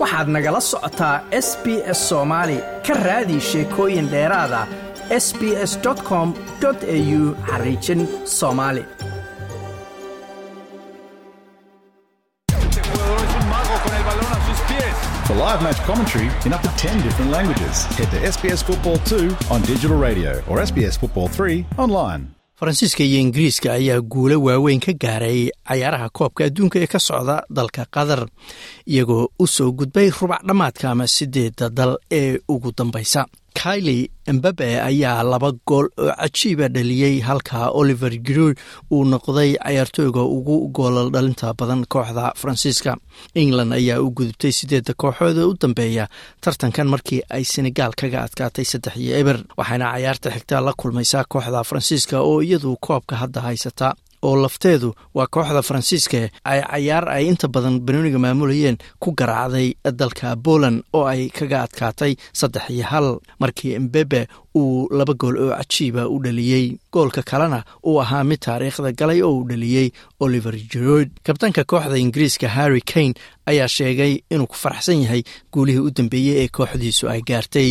waxaad nagala socotaa s b s soomaali ka raadi sheekooyin dheeraada s b s com au xariijin soomaali For live match commentary in up to 10 different languages, head to SBS Football 2 on digital radio or SBS Football 3 online. Faransiiska iyo ingiriiska ayaa guulo waaweyn ka gaaray cayaaraha koobka adduunka ee ka socda dalka qatar iyagoo u soo gudbay rubac dhammaadka ama sideedda dal ee ugu dambaysa kaili mbabe ayaa laba gool oo cajiiba dhaliyey halka oliver giroud uu noqday cayaartooyga ugu goolal dhalinta badan kooxda faransiiska. England ayaa u gudubtay sideedda kooxood ee u dambeeya tartankan markii ay senegaal kaga adkaatay saddex iyo eber waxaana cayaarta xigta la kulmaysaa kooxda faransiiska oo iyadu koobka hadda haysata oo lafteedu waa kooxda faransiiska ay cayaar ay inta badan banooniga maamulayeen ku garaacday dalka poland oo ay kaga adkaatay saddex iyo hal markii mbebe uu laba gool oo cajiiba u dhaliyey goolka kalena uu ahaa mid taariikhda galay oo uu dhaliyey oliver jeroid kabtanka kooxda ingiriiska harry kane ayaa sheegay inuu ku faraxsan yahay guulihii u dambeeyey ee kooxdiisu ay gaartay.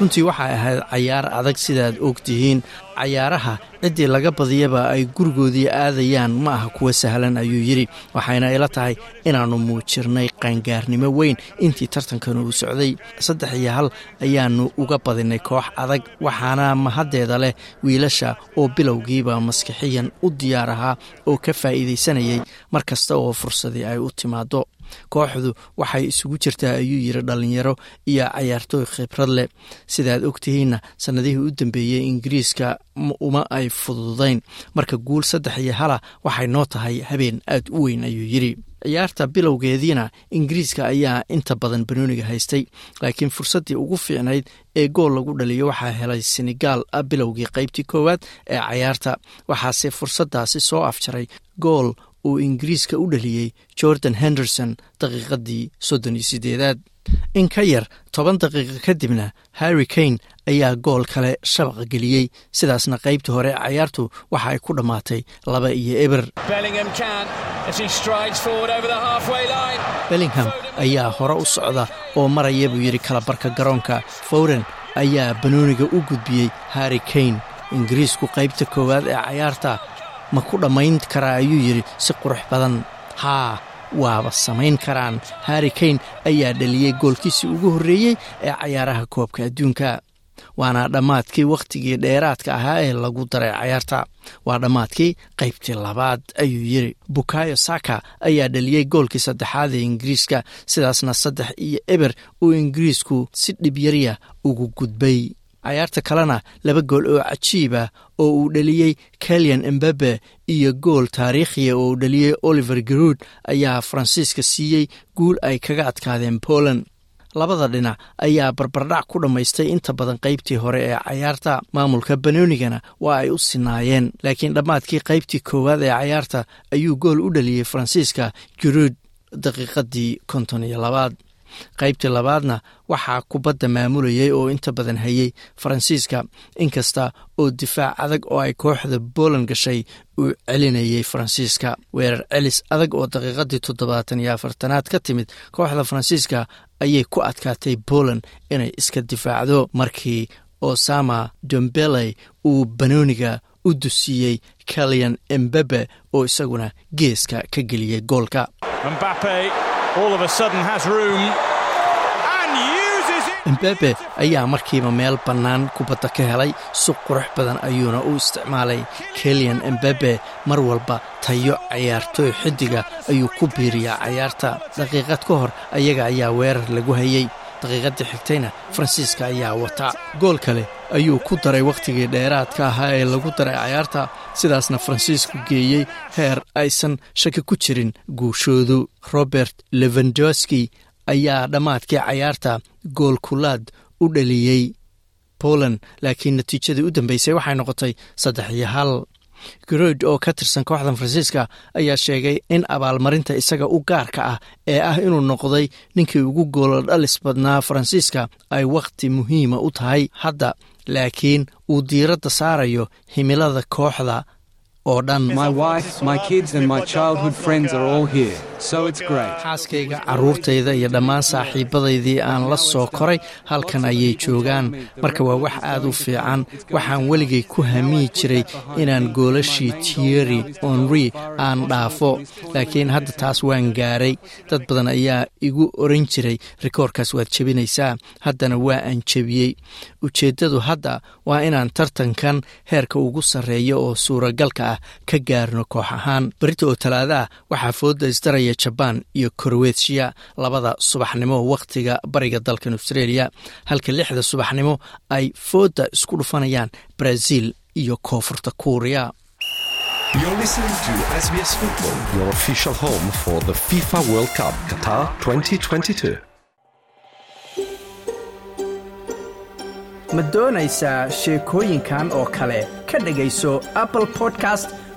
Runtii waxay ahayd cayaar adag sidaad og tihiin cayaaraha ciddii laga badiyaba ay gurigoodii aadayaan ma aha kuwa sahlan ayuu yidhi. Waxayna ila tahay inaannu muujirnay qaangaarnimo weyn. Intii tartankan uu socday saddex iyo hal ayaannu uga badinay koox adag waxaana mahaddeeda leh wiilasha oo bilowgiiba maskixiyan u diyaar ahaa oo ka faa'iidaysanayay. Mar kasta oo fursadii ay u timaado kooxdu waxay isugu jirtaa ayuu yidhi dhallinyaro iyo cayaartooy khibrad leh. Sidaad ogtihiinna sannadihii u dambeeyey ingiriiska uma ay fududayn. Marka guul saddex iyo hala waxay noo tahay habeen aad u weyn ayuu yidhi. Ciyaarta bilowgeediina ingiriiska ayaa inta badan banooniga haystay laakiin fursaddii ugu fiicnayd ee gool lagu dhaliyo waxaa helay senegaal bilowgii qaybtii koowaad ee cayaarta. Waxaase fursaddaasi soo afjaray gool uu ingiriiska u dhaliyey jordan henderson daqiiqadii soddon iyo sideedaad in ka yar toban daqiiqo kadibna harry kane ayaa gool kale shabaqa geliyey sidaasna qaybtii hore cayaartu waxa ay ku dhammaatay laba iyo eber. Bellingham ayaa hore u socda oo maraya buu yidhi kalabarka garoonka. Fowren ayaa banooniga u gudbiyey harry kane. Ingiriisku qaybta koowaad ee cayaarta ma ku dhammayn karaa ayuu yidhi si qurux badan. Haa waaba samayn karaan. Harry kane ayaa dhaliyey goolkiisii ugu horreeyey ee cayaaraha koobka adduunka. Waana dhammaadkii wakhtigii dheeraadka ahaa ee lagu daray cayaarta. Waa dhammaadkii qaybtii labaad ayuu yidhi. Bukayo saka ayaa dhaliyey goolkii saddexaad ee ingiriiska sidaasna saddex iyo eber uu ingiriisku si dhibyariya ugu gudbay cayaarta kalena laba gool oo cajiiba oo uu dhaliyey kelian embabe iyo gool taariikhiya oo uu dhaliyey oliver garoud ayaa faransiiska siiyey guul ay kaga adkaadeen poland. Labada dhinac ayaa barbardhac ku dhammaystay inta badan qaybtii hore ee cayaarta maamulka banoonigana waa ay u sinaayeen laakiin dhammaadkii qaybtii koowaad ee cayaarta ayuu gool u dhaliyey faransiiska garoud daqiiqadii konton iyo labaad qaybtii labaadna waxaa kubadda maamulayay oo inta badan hayey faransiiska inkasta oo difaac adag oo ay kooxda boland gashay uu celinayay faransiiska. Weerar celis adag oo daqiiqadii toddobaatan iyo afartanaad ka timid kooxda faransiiska ayay ku adkaatay boland inay iska difaacdo markii osama dombeley uu banooniga u dusiiyey kalian embebe oo isaguna geeska ka geliyey goolka embebe ayaa markiiba meel bannaan kubadda ka helay. Si qurux badan ayuuna u isticmaalay. Kelian embebe mar walba tayo cayaartooy xidiga ayuu ku biiriyaa cayaarta. Daqiiqad ka hor ayaga ayaa weerar lagu hayey daqiiqadii xigtayna faransiiska ayaa wata gool kale ayuu ku daray wakhtigii dheeraadka ahaa ee lagu daray cayaarta sidaasna faransiisku geeyey heer aysan shaki ku jirin. Guushoodu robert levendoski ayaa dhammaadkii cayaarta goolkulaad u dhaliyey poland laakiin natiijadii u dambeysay waxay noqotay saddex iyo hal. Garood oo ka tirsan kooxdan faransiiska ayaa sheegay in abaalmarinta isaga u gaarka ah ee ah inuu noqday ninkii ugu goolo dhalis badnaa faransiiska ay wakhti muhiima u tahay hadda laakiin uu diiradda saarayo himilada kooxda oo dhan Xaaskayga carruurtayda iyo dhammaan saaxiibadaydii aan la soo koray halkan ayay joogaan. Marka waa wax aad u fiican waxaan weligay ku hamiyi jiray inaan goolashii tiyeri onri aan dhaafo. Laakiin hadda taas waan gaaray. Dad badan ayaa igu oran jiray rikoorkaas waad jebinaysaa. Haddana waa aan jebiyey. Ujeeddadu hadda waa inaan tartankan heerka ugu sarreeya oo suuragalka ah ka gaarno koox ahaan. Berita oo talaada ah waxaa fooda isdaraya jabaan iyo korowetiya labada subaxnimo wakhtiga bariga dalkan australia. Halka lixda subaxnimo ay fooda isku dhufanayaan brazil iyo koonfurta kuuriya You're listening to SBS Football, your official home for the FIFA World Cup Qatar 2022. ma doonaysaa sheekooyinkan oo kale? Ka dhegayso apple podcast